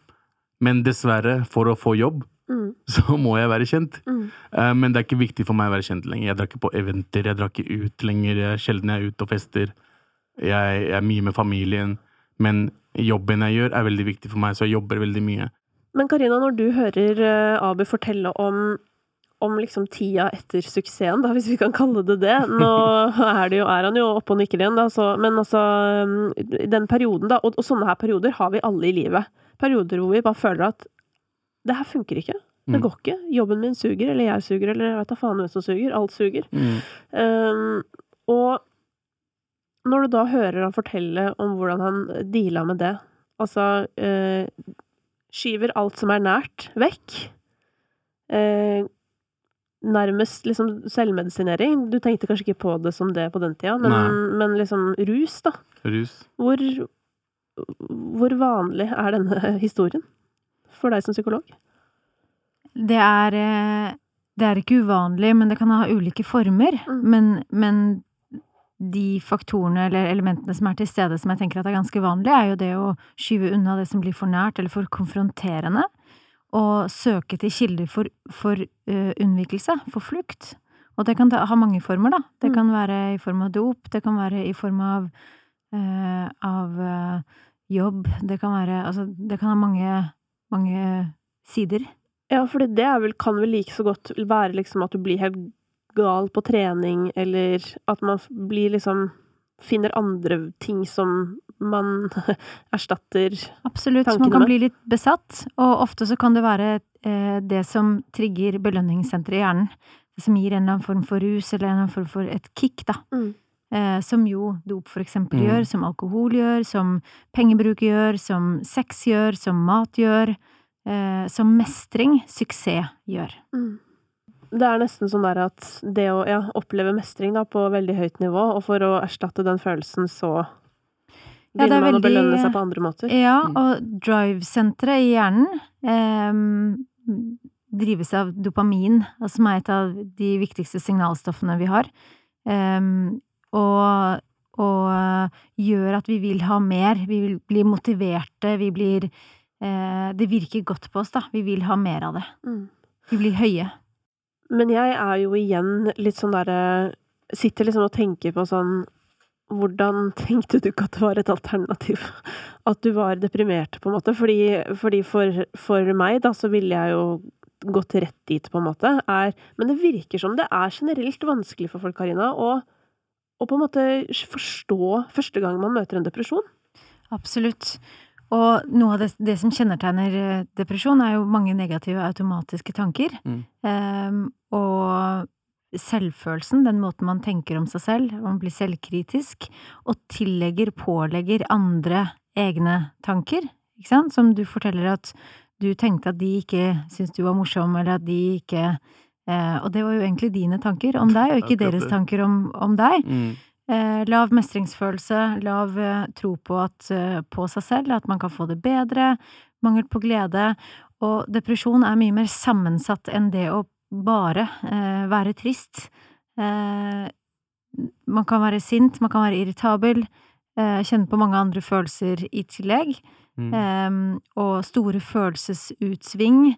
Men dessverre, for å få jobb, Mm, så må jeg være kjent. mm, Uh, Men det er ikke viktig for meg å være kjent lenger. Jeg drar ikke på eventer, jeg drar ikke ut lenger. Jeg er sjelden jeg er ute og fester. Jeg, jeg er mye med familien. Men jobben jeg gjør, er veldig viktig for meg, så jeg jobber veldig mye. Men Karina, når du hører uh, Abu fortelle om om liksom tida etter suksessen, da, hvis vi kan kalle det det. Nå er, det jo, er han jo oppe og nikker igjen, da, så, men altså Den perioden, da, og, og, sånne her perioder har vi alle i livet. Perioder hvor vi bare føler at det her funker ikke. Det Mm. går ikke. Jobben min suger, eller jeg suger, eller jeg vet da faen hvem som suger. Alt suger. Mm. Um, og når du da hører han fortelle om hvordan han deala med det, altså uh, Skyver alt som er nært, vekk. Uh, nærmest liksom selvmedisinering. Du tenkte kanskje ikke på det som det på den tida, men, men liksom rus, da. Rus. Hvor, hvor vanlig er denne historien for deg som psykolog? Det er, eh, det er ikke uvanlig, men det kan ha ulike former. Mm. Men, men de faktorene eller elementene som er til stede som jeg tenker er ganske vanlige, er jo det å skyve unna det som blir for nært eller for konfronterende, og søke til kilder for, for uh, unnvikelse, for flukt. Og det kan ta, ha mange former, da. Det Mm. kan være i form av dop, det kan være i form av, uh, av uh, jobb, det kan være Altså, det kan ha mange, mange sider. Ja, for det vel, kan vel like så godt være liksom at du blir helt gal på trening, eller at man blir liksom Finner andre ting som man erstatter Absolutt. tankene Man kan med. bli litt besatt, og ofte så kan det være eh, det som trigger belønningssenteret i hjernen. Det som gir en eller annen form for rus, eller en eller annen form for et kick, da. Mm. Eh, som jo dop for eksempel Mm. gjør, som alkohol gjør, som pengebruk gjør, som sex gjør, som mat gjør, eh, som mestring, suksess gjør. Mm. Det er nesten sånn der at det å ja, oppleve mestring da, på veldig høyt nivå, og for å erstatte den følelsen, så Ja, det begynner er man å veldig- belønne seg på andre måter. Ja, Mm. og drive-senteret i hjernen eh, drives av dopamin, altså som er et av de viktigste signalstoffene vi har. Eh, og, og eh, gjør at vi vil ha mer, vi vil bli motiverte, vi blir eh, Det virker godt på oss, da. Vi vil ha mer av det. Mm. Vi blir høye. Men jeg er jo igjen litt sånn derre Sitter liksom og tenker på sånn Hvordan tenkte du ikke at det var et alternativ? At du var deprimert, på en måte? Fordi, fordi for, for meg, da, så ville jeg jo gått rett dit, på en måte. Er, men det virker som det er generelt vanskelig for folk, Karina, å, å på en måte forstå første gang man møter en depresjon. Absolutt. Og noe av det, det som kjennetegner eh, depresjon, er jo mange negative automatiske tanker. Mm. Um, og selvfølelsen, den måten man tenker om seg selv, man blir selvkritisk, og tillegger, pålegger andre egne tanker, ikke sant? Som du forteller at du tenkte at de ikke syntes du var morsom, eller at de ikke eh, Og det var jo egentlig dine tanker om deg, og ikke deres tanker om, om deg. Mm. Eh, lav mestringsfølelse, lav eh, tro på, at, eh, på seg selv, at man kan få det bedre, mangel på glede. Og depresjon er mye mer sammensatt enn det å bare eh, være trist. Eh, man kan være sint, man kan være irritabel, eh, kjenne på mange andre følelser i tillegg. Mm. og store følelsesutsving.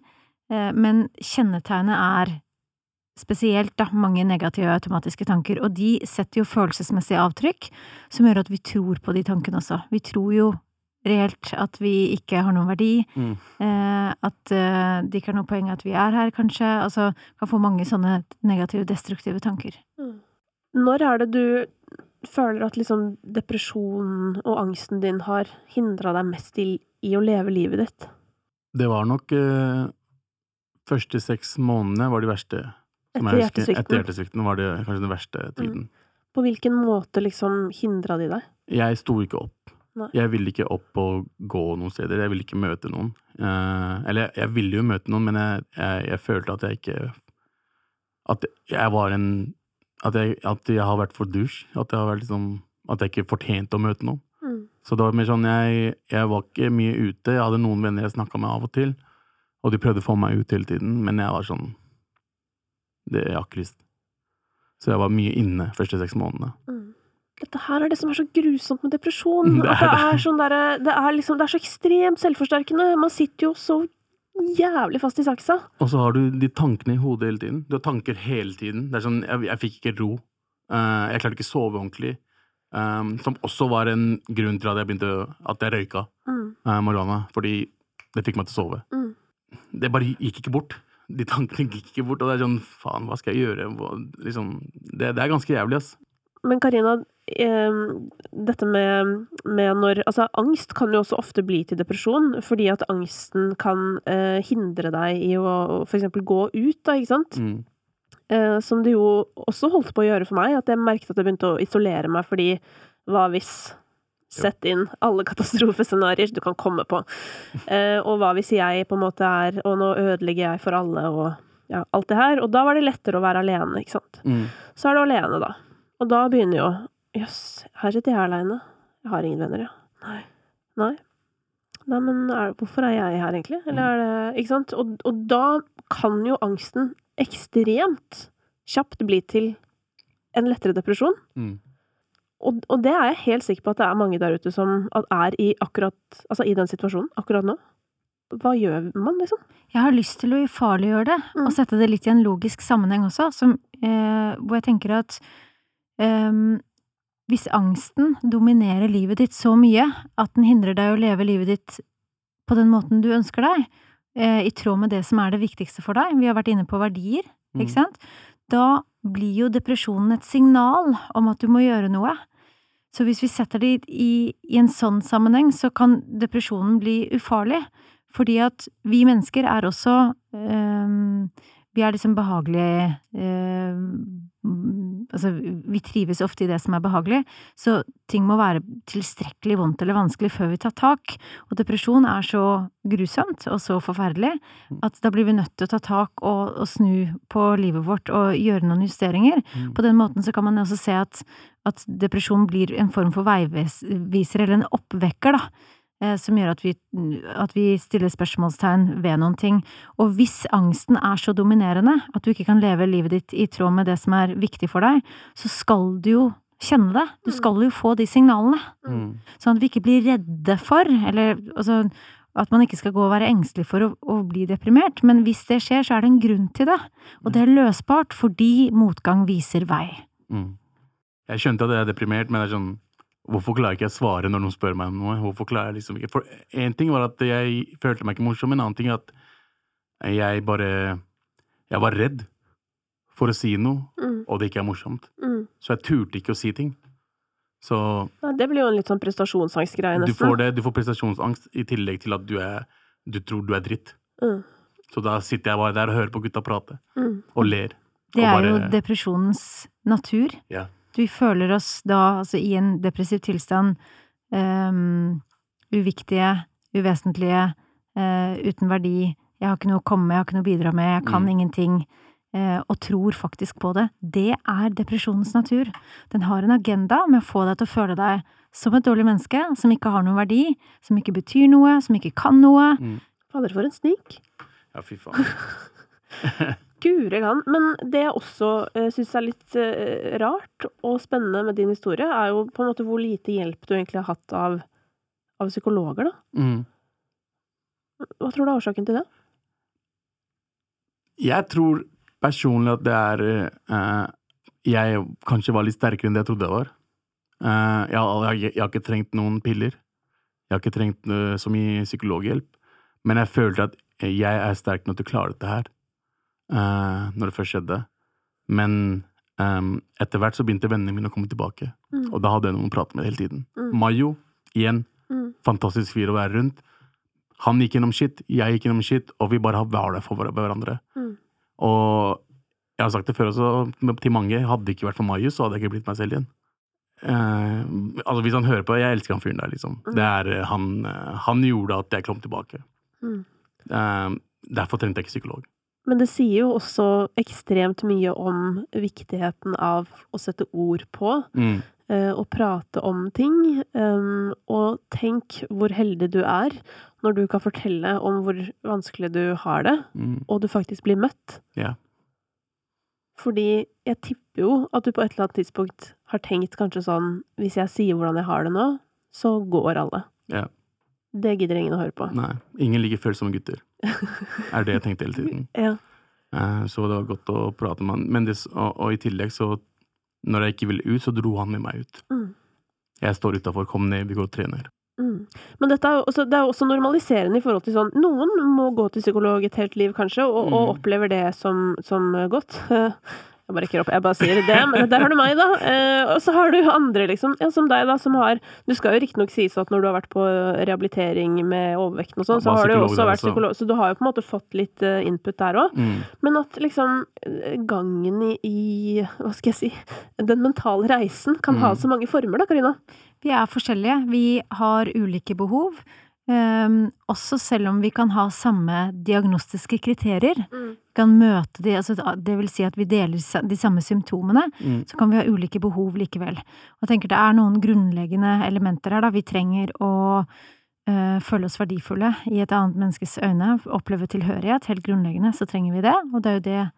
Eh, men kjennetegnet er spesielt da, mange negative automatiske tanker, og de setter jo følelsesmessige avtrykk som gjør at vi tror på de tankene også. Vi tror jo reelt at vi ikke har noen verdi, Mm. eh, at eh, det ikke er noe poeng at vi er her, kanskje. Altså kan få mange sånne negative, destruktive tanker. Når er det du føler at liksom depresjonen og angsten din har hindra deg mest i, i å leve livet ditt? Det var nok eh, første seks månedene var de verste. Etter hjertesvikten? Etter hjertesvikten? var det kanskje den verste tiden. På hvilken måte liksom hindra de deg? Jeg sto ikke opp. Nei. Jeg ville ikke opp og gå noen steder. Jeg ville ikke møte noen. Eh, eller jeg ville jo møte noen, men jeg, jeg, jeg følte at jeg ikke At jeg var en At jeg, at jeg har vært for dusj. At jeg liksom At jeg ikke fortjente å møte noen. Mm. Så det var mer sånn, jeg, jeg var ikke mye ute. Jeg hadde noen venner jeg snakka med av og til, og de prøvde å få meg ut hele tiden, men jeg var sånn Det jeg har ikke lyst. Så jeg var mye inne første seks månedene. Mm. Dette her er det som er så grusomt med depresjon. Det er det det. er sånn der, Det er liksom Det er så ekstremt selvforsterkende. Man sitter jo så jævlig fast i saksa. Og så har du de tankene i hodet hele tiden. Du har tanker hele tiden. Det er sånn, Jeg, jeg fikk ikke ro. Uh, jeg klarte ikke å sove ordentlig. Um, som også var en grunn til at jeg begynte at jeg røyka Mm. uh, marihuana. Fordi det fikk meg til å sove. Mm. Det bare gikk ikke bort. De tankene gikk ikke bort. Og det er sånn, faen, hva skal jeg gjøre? Hva, liksom, det, det er ganske jævlig, ass. Men Karina, eh, dette med, med når Altså, angst kan jo også ofte bli til depresjon, fordi at angsten kan eh, hindre deg i å for eksempel gå ut, da, ikke sant? Mm. Eh, som det jo også holdt på å gjøre for meg, at jeg merket at jeg begynte å isolere meg fordi hva hvis? Sett inn alle katastrofescenarioer du kan komme på. Eh, og hva hvis jeg på en måte er Og nå ødelegger jeg for alle, og ja, alt det her. Og da var det lettere å være alene, ikke sant. Mm. Så er du alene, da. Og da begynner jo Jøss, her sitter jeg aleine. Jeg har ingen venner, ja. Nei. Nei. Nei, men er, hvorfor er jeg her, egentlig? Eller er det Ikke sant? Og, og da kan jo angsten ekstremt kjapt bli til en lettere depresjon. Mm. Og, og det er jeg helt sikker på at det er mange der ute som er i akkurat Altså i den situasjonen akkurat nå. Hva gjør man, liksom? Jeg har lyst til å ufarliggjøre det, Mm. og sette det litt i en logisk sammenheng også, som, eh, hvor jeg tenker at eh, hvis angsten dominerer livet ditt så mye at den hindrer deg å leve livet ditt på den måten du ønsker deg, eh, i tråd med det som er det viktigste for deg, vi har vært inne på verdier, Mm. ikke sant, da blir jo depresjonen et signal om at du må gjøre noe. Så hvis vi setter det i, i en sånn sammenheng, så kan depresjonen bli ufarlig. Fordi at vi mennesker er også øhm, Vi er liksom behagelige øhm, Altså, vi trives ofte i det som er behagelig, så ting må være tilstrekkelig vondt eller vanskelig før vi tar tak. Og depresjon er så grusomt og så forferdelig at da blir vi nødt til å ta tak og, og snu på livet vårt og gjøre noen justeringer. Mm. På den måten så kan man også se at, at depresjon blir en form for veiviser, eller en oppvekker, da. Eh, Som gjør at vi, at vi stiller spørsmålstegn ved noen ting. Og hvis angsten er så dominerende at du ikke kan leve livet ditt i tråd med det som er viktig for deg, så skal du jo kjenne det. Du skal jo få de signalene. Mm. Sånn at vi ikke blir redde for, eller altså at man ikke skal gå og være engstelig for å, å bli deprimert. Men hvis det skjer, så er det en grunn til det. Og det er løsbart fordi motgang viser vei. Mm. Jeg skjønte at jeg er deprimert, men det er sånn Hvorfor klarer ikke jeg å svare når noen spør meg om noe? Hvorfor klarer jeg liksom ikke For én ting var at jeg følte meg ikke morsom, en annen ting er at jeg bare Jeg var redd for å si noe, Mm, og det ikke er morsomt. mm. Så jeg turte ikke å si ting. Så Ja, det blir jo en litt sånn prestasjonsangstgreie, du nesten. får det, du får prestasjonsangst i tillegg til at du er Du tror du er dritt. Mm, Så da sitter jeg bare der og hører på gutta prate, mm, og ler. Det Og er jo depresjonens natur. Ja. Vi føler oss da, altså i en depressiv tilstand, um, uviktige, uvesentlige, uh, uten verdi. Jeg har ikke noe å komme med, jeg har ikke noe å bidra med, jeg kan Mm. ingenting. uh, og tror faktisk på det. Det er depresjonens natur. Den har en agenda med å få deg til å føle deg som et dårlig menneske, som ikke har noen verdi, som ikke betyr noe, som ikke kan noe. Fader, for en snik. Ja, fy faen. Guri land. Men det jeg også uh, syns er litt uh, rart og spennende med din historie, er jo på en måte hvor lite hjelp du egentlig har hatt av, av psykologer, da. Mm. Hva tror du er årsaken til det? Jeg tror personlig at det er uh, Jeg kanskje var litt sterkere enn det jeg trodde jeg var. Uh, jeg, jeg, jeg har ikke trengt noen piller. Jeg har ikke trengt uh, så mye psykologhjelp. Men jeg følte at jeg er sterk nok til å klare dette her. Eh, når det først skjedde. Men um, etter hvert så begynte vennene mine å komme tilbake. Mm. Og da hadde jeg noen å prate med hele tiden. Mm. Mayo, igjen, Mm. fantastisk fyr å være rundt. Han gikk gjennom shit, jeg gikk gjennom shit, og vi bare var der for hverandre. Mm. Og jeg har sagt det før også til mange, hadde det ikke vært for Marius, så hadde jeg ikke blitt meg selv igjen. Eh, altså Hvis han hører på, jeg elsker han fyren der, liksom. Det er, eh, han, eh, han gjorde at jeg kom tilbake. Mm. Eh, derfor trengte jeg ikke psykolog. Men det sier jo også ekstremt mye om viktigheten av å sette ord på, Mm. eh, og prate om ting. Um, og tenk hvor heldig du er når du kan fortelle om hvor vanskelig du har det, Mm. og du faktisk blir møtt. Ja. Fordi jeg tipper jo at du på et eller annet tidspunkt har tenkt kanskje sånn Hvis jeg sier hvordan jeg har det nå, så går alle. Ja. Det gidder ingen å høre på. Nei. Ingen liker følsomme gutter. er det jeg tenkte hele tiden. Ja. Eh, Så det var godt å prate med han. Men det, og, og i tillegg, så Når jeg ikke ville ut, så dro han med meg ut. Mm. Jeg står utafor, kom ned, vi går og trener. Mm. Men dette er jo også, det er også normaliserende i forhold til sånn Noen må gå til psykolog et helt liv, kanskje, og, og Mm. opplever det som, som godt. Jeg bare rekker opp, jeg bare sier det, men der har du meg, da. Eh, og så har du andre, liksom, ja, som deg, da, som har Du skal jo riktignok sies at når du har vært på rehabilitering med overvekten og sånn, Ja, så har du også vært psykolog, så du har jo på en måte fått litt eh, input der òg. Mm. Men at liksom gangen i, i Hva skal jeg si Den mentale reisen kan ha Mm. så mange former, da, Karina. Vi er forskjellige. Vi har ulike behov. Um, også selv om vi kan ha samme diagnostiske kriterier, kan møte de, altså det vil si at vi deler de samme symptomene, Mm. så kan vi ha ulike behov likevel. Og jeg tenker det er noen grunnleggende elementer her, da. Vi trenger å eh, føle oss verdifulle i et annet menneskes øyne, oppleve tilhørighet. Helt grunnleggende så trenger vi det, og det er jo det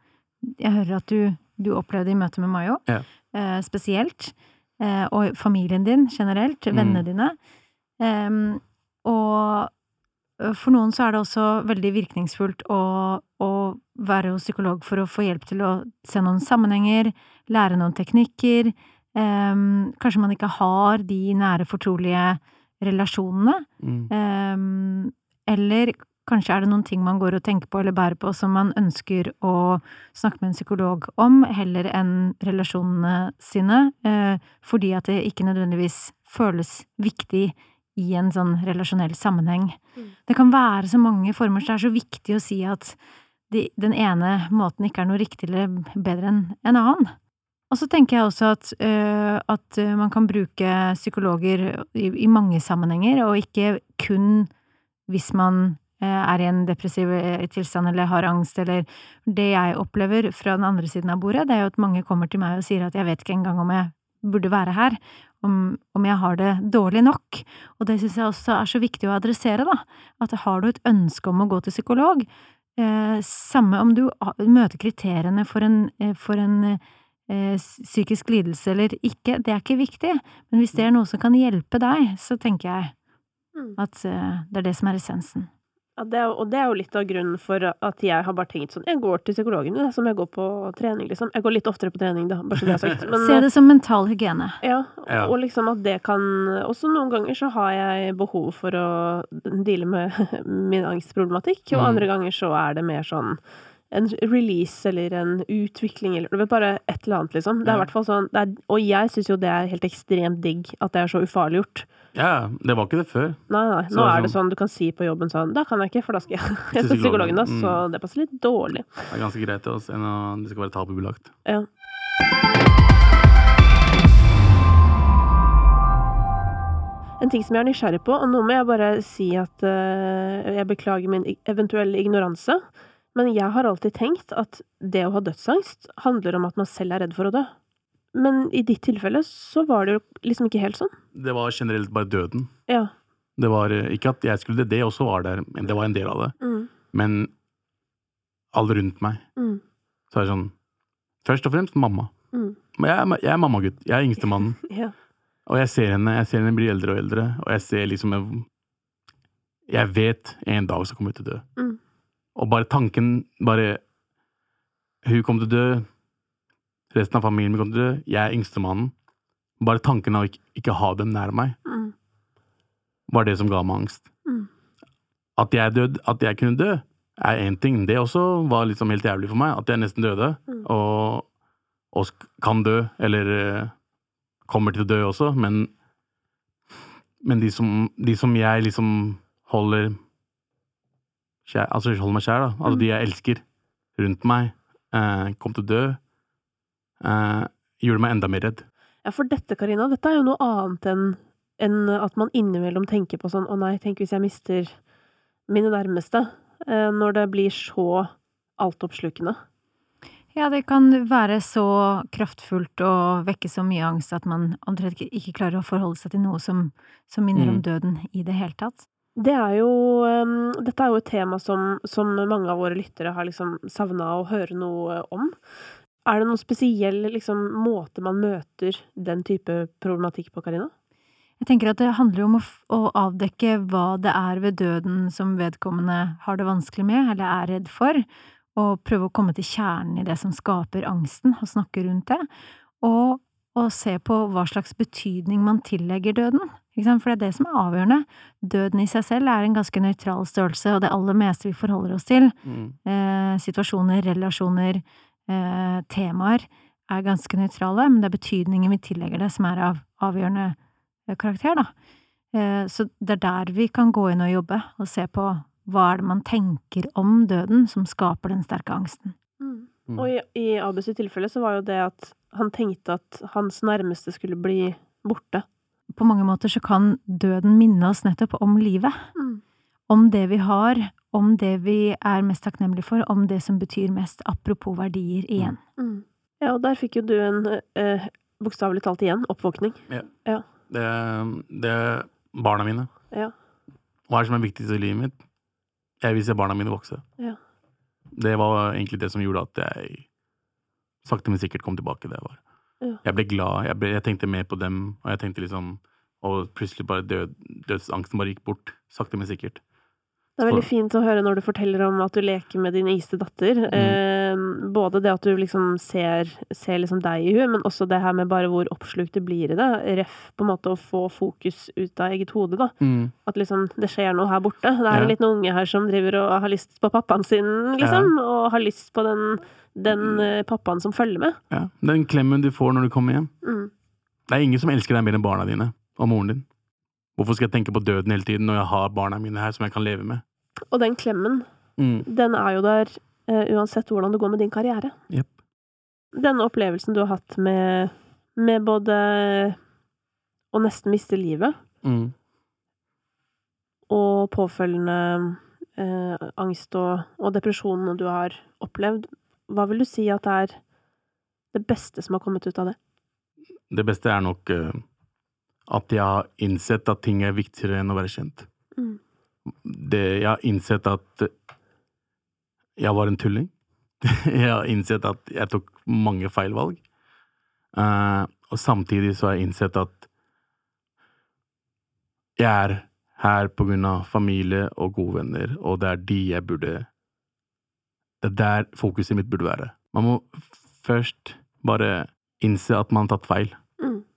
jeg hører at du, du opplevde i møte med Mayo, Ja. eh, spesielt. Eh, og familien din generelt, vennene Mm. dine. Em, og for noen så er det også veldig virkningsfullt å, å være hos psykolog for å få hjelp til å se noen sammenhenger, lære noen teknikker. Um, kanskje man ikke har de nære, fortrolige relasjonene. Mm. Um, eller kanskje er det noen ting man går og tenker på eller bærer på som man ønsker å snakke med en psykolog om, heller enn relasjonene sine, uh, fordi at det ikke nødvendigvis føles viktig i en sånn relasjonell sammenheng. Mm. Det kan være så mange former, så det er så viktig å si at de, den ene måten ikke er noe riktig eller bedre enn en annen. Og så tenker jeg også at, øh, at øh, man kan bruke psykologer i, i mange sammenhenger, og ikke kun hvis man øh, er i en depressiv øh, tilstand eller har angst, eller Det jeg opplever fra den andre siden av bordet, det er jo at mange kommer til meg og sier at jeg vet ikke engang om jeg burde være her, om, om jeg har det dårlig nok. Og det synes jeg også er så viktig å adressere, da. At har du et ønske om å gå til psykolog, eh, samme om du møter kriteriene for en, eh, for en eh, psykisk lidelse eller ikke, det er ikke viktig. Men hvis det er noe som kan hjelpe deg, så tenker jeg Mm. at eh, det er det som er essensen. Ja, det er, og det er jo litt av grunnen for at jeg har bare tenkt sånn Jeg går til psykologen, jeg, som jeg går på trening, liksom. Jeg går litt oftere på trening, da, bare så det er sagt. Men, Se det som mental hygiene. Ja, Ja. og liksom at det kan Også noen ganger så har jeg behov for å deale med min angstproblematikk, og Mm. andre ganger så er det mer sånn en release eller en utvikling eller er bare et eller annet, liksom. Det er i hvert fall sånn det er, Og jeg syns jo det er helt ekstremt digg at det er så ufarliggjort. Ja, det var ikke det før. Nei, nei. Nå er det sånn- sånn du kan si på jobben sånn Da kan jeg ikke, for da skal jeg Til psykologen, da, så det passer litt dårlig. Det er ganske greit til oss enn å det skal være tabubelagt. Ja. En ting som jeg er nysgjerrig på, og nå må jeg bare si at uh, jeg beklager min eventuelle ignoranse, men jeg har alltid tenkt at det å ha dødsangst handler om at man selv er redd for å dø. Men i ditt tilfelle så var det jo liksom ikke helt sånn. Det var generelt bare døden. Ja. Det var eh, ikke at jeg skulle det, det også var der, men det var en del av det. Mm. Men alle rundt meg, Mm. så er det sånn Først og fremst mamma. Mm. Men jeg, er- jeg er mammagutt. Jeg er yngstemannen. Ja. Og jeg ser henne jeg ser henne bli eldre og eldre, og jeg ser liksom Jeg, Jeg vet en dag så kommer hun til å dø. Mm. Og bare tanken bare Hun kom til å dø. Resten av familien min kom til å dø. Jeg er yngstemannen. Bare tanken av ikke, ikke ha dem nær meg, Mm. var det som ga meg angst. Mm. At jeg død, at jeg kunne dø, er én ting. Det også var liksom helt jævlig for meg. At jeg nesten døde. Mm. Og, og kan dø, eller eh, kommer til å dø også. Men, men de, som, de som jeg liksom holder kjær, Altså holder meg kjær, da. Altså Mm. de jeg elsker rundt meg, eh, kom til å dø. Eh, gjorde meg enda mer redd. Ja, for dette, Karina, dette er jo noe annet enn enn at man innimellom tenker på sånn 'Å nei, tenk hvis jeg mister mine nærmeste', eh, når det blir så altoppslukende. Ja, det kan være så kraftfullt og vekke så mye angst at man omtrent ikke, ikke klarer å forholde seg til noe som, som minner om Mm. døden i det hele tatt. Det er jo um, Dette er jo et tema som, som mange av våre lyttere har liksom savna å høre noe om. Er det noen spesiell liksom, måte man møter den type problematikk på, Karina? Jeg tenker at det handler om å, å avdekke hva det er ved døden som vedkommende har det vanskelig med, eller er redd for, og prøve å komme til kjernen i det som skaper angsten, og snakke rundt det. Og å se på hva slags betydning man tillegger døden. Ikke sant? For det er det som er avgjørende. Døden i seg selv er en ganske nøytral størrelse, og det aller meste vi forholder oss til, Mm. eh, situasjoner, relasjoner, eh, temaer, er ganske nøytrale, men det er betydningen vi tillegger det som er av avgjørende eh, karakter, da. Eh, så det er der vi kan gå inn og jobbe, og se på hva er det man tenker om døden som skaper den sterke angsten. Mm. Mm. Og i, i Abus tilfelle så var jo det at han tenkte at hans nærmeste skulle bli borte. På mange måter så kan døden minne oss nettopp om livet. Mm. Om det vi har, om det vi er mest takknemlige for, om det som betyr mest, apropos verdier igjen. Mm. Ja, og der fikk jo du en eh, bokstavelig talt igjen oppvåkning. Det, det er barna mine. Ja. Hva er det som er viktigst i livet mitt? Jeg vil se barna mine vokse. Ja. Det var egentlig det som gjorde at jeg sakte, men sikkert kom tilbake der jeg var. Ja. Jeg ble glad. Jeg, ble, jeg tenkte mer på dem, og jeg tenkte liksom Og plutselig bare død, dødsangsten bare gikk bort. Sakte, men sikkert. Det er veldig fint å høre når du forteller om at du leker med din iste datter. Eh, både det at du liksom ser, ser liksom deg i hun, men også det her med bare hvor oppslukt du blir i det. Ref på en måte å få fokus ut av eget hode, da. At liksom det skjer noe her borte. Det er en Ja. liten unge her som driver og har lyst på pappaen sin, liksom. Og har lyst på den, den eh, pappaen som følger med. Ja. Den klemmen du får når du kommer hjem. Mm. Det er ingen som elsker deg mer enn barna dine og moren din. Hvorfor skal jeg tenke på døden hele tiden når jeg har barna mine her som jeg kan leve med? Og den klemmen, Mm. den er jo der uh, uansett hvordan det går med din karriere. Yep. Denne opplevelsen du har hatt med, med både å nesten miste livet Mm. og påfølgende uh, angst og, og depresjonene du har opplevd, hva vil du si at det er det beste som har kommet ut av det? Det beste er nok eh, at jeg har innsett at ting er viktigere enn å være kjent. Mm. Det, jeg har innsett at jeg var en tulling. jeg har innsett at jeg tok mange feil valg. Uh, og samtidig så har jeg innsett at jeg er her på grunn av familie og gode venner, og det er de jeg burde Det er der fokuset mitt burde være. Man må først bare innse at man har tatt feil.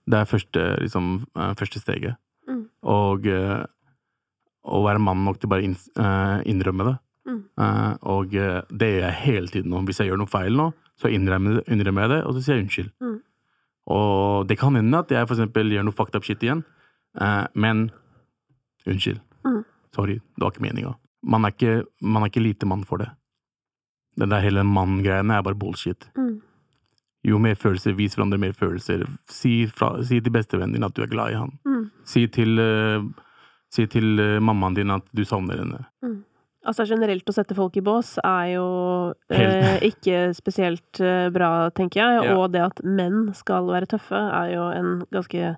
Det er første, liksom, eh, første steget. Mm. Og eh, å være mann nok til bare å eh, innrømme det. Mm. Og det gjør jeg hele tiden nå. Hvis jeg gjør noe feil nå, så innrømmer, jeg det, og så sier jeg unnskyld. Mm. Og det kan hende at jeg for eksempel gjør noe fucked up shit igjen, men unnskyld. Mm. Sorry, det var ikke meninga. Man, man er ikke lite mann for det. Den der hele mann-greiene er bare bullshit. Mm. Jo mer følelser, vis hverandre mer følelser. Si, fra, si til bestevennen din at du er glad i han. Mm. Si til, uh, si til uh, mammaen din at du savner henne. Altså generelt å sette folk i bås er jo eh, ikke spesielt eh, bra, tenker jeg. Ja. Og det at menn skal være tøffe, er jo en ganske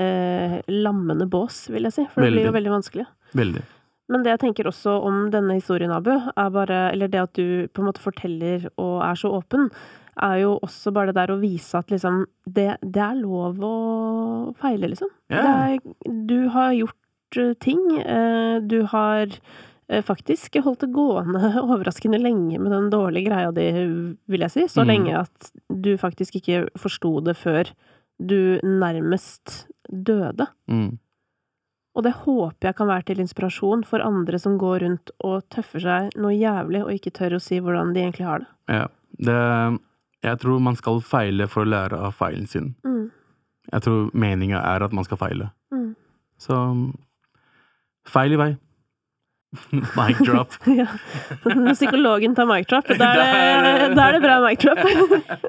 eh, lammende bås, vil jeg si. For det blir jo Veldig. veldig vanskelig. Veldig. Men det jeg tenker også om denne historien, Abu, er bare Eller det at du på en måte forteller og er så åpen, er jo også bare det der å vise at liksom Det, det er lov å feile, liksom. Yeah. Det er, du har gjort eh, ting. eh, Du har eh, faktisk holdt det gående overraskende lenge med den dårlige greia di, vil jeg si. Så Mm. lenge at du faktisk ikke forsto det før du nærmest døde. Mm. Og det håper jeg kan være til inspirasjon for andre som går rundt og tøffer seg noe jævlig og ikke tør å si hvordan de egentlig har det. Ja. Det, jeg tror man skal feile for å lære av feilen sin. Mm. Jeg tror meninga er at man skal feile. Mm. Så feil i vei. Mic drop. Ja. Når psykologen tar mic drop, da er det, da er det bra mic drop.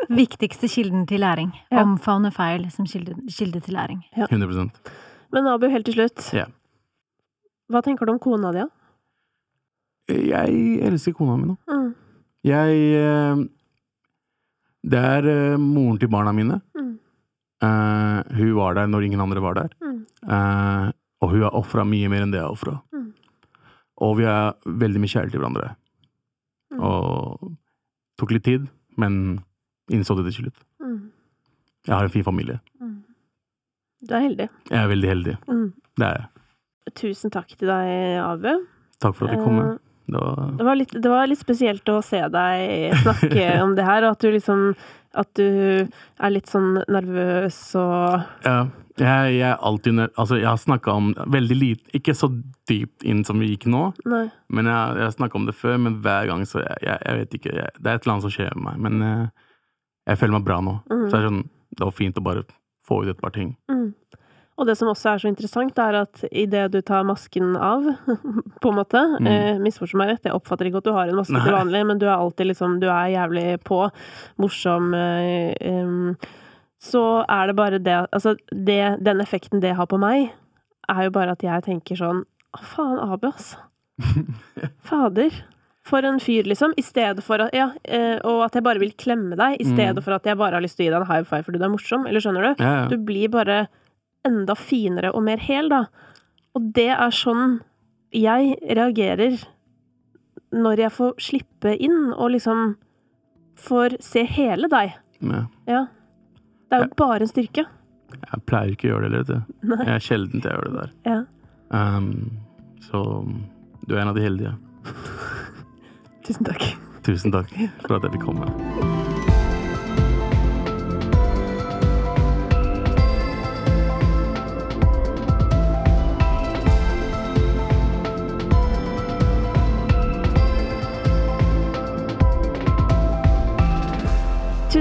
Viktigste kilden til læring. Ja. Omfavne feil som kilde, kilde til læring. 100% Men Abu, helt til slutt. Yeah. Hva tenker du om kona di, da? Jeg elsker kona mi nå. Mm. Jeg eh, Det er uh, moren til barna mine. Mm. Uh, hun var der når ingen andre var der. Mm. Uh, og hun har ofra mye mer enn det jeg har ofra. Mm. Og vi er veldig mye kjærlige til hverandre. Mm. Og tok litt tid, men innså det til slutt. Mm. Jeg har en fin familie. Mm. Du er heldig. Jeg er veldig heldig. Mm. Det er jeg. Tusen takk til deg, Abu. Takk for at du kom. Eh, Det var, Det var, litt, det var litt spesielt å se deg snakke om det her, og at du liksom At du er litt sånn nervøs og ja, jeg, jeg alltid Altså, jeg har snakka om veldig lite Ikke så dypt inn som vi gikk nå, Nei. men jeg, jeg har snakka om det før. Men hver gang så Jeg, jeg, vet ikke. Det er et eller annet som skjer med meg. Men eh, jeg føler meg bra nå. Mm. Så det sånn Det var fint å bare få ut et par ting. Mm. Og det som også er så interessant, er at idet du tar masken av, på en måte Mm. eh, Misforstå meg rett, jeg oppfatter ikke at du har en maske til vanlig, men du er alltid liksom Du er jævlig på, morsom eh, um, Så er det bare det Altså, det, den effekten det har på meg, er jo bare at jeg tenker sånn Å, faen, Abu, ass. Fader. For en fyr, liksom. I stedet for at Ja, eh, og at jeg bare vil klemme deg, i stedet Mm. for at jeg bare har lyst til å gi deg en high five fordi du er morsom. Eller skjønner du? Ja, ja. Du blir bare enda finere og mer hel, da. Og det er sånn jeg reagerer når jeg får slippe inn og liksom får se hele deg. Ja. Ja. Det er jo bare en styrke. Jeg pleier ikke å gjøre det, vet du. Jeg er sjelden til å gjøre det der. Ja. Um, så du er en av de heldige. Tusen takk. Tusen takk for at jeg fikk komme.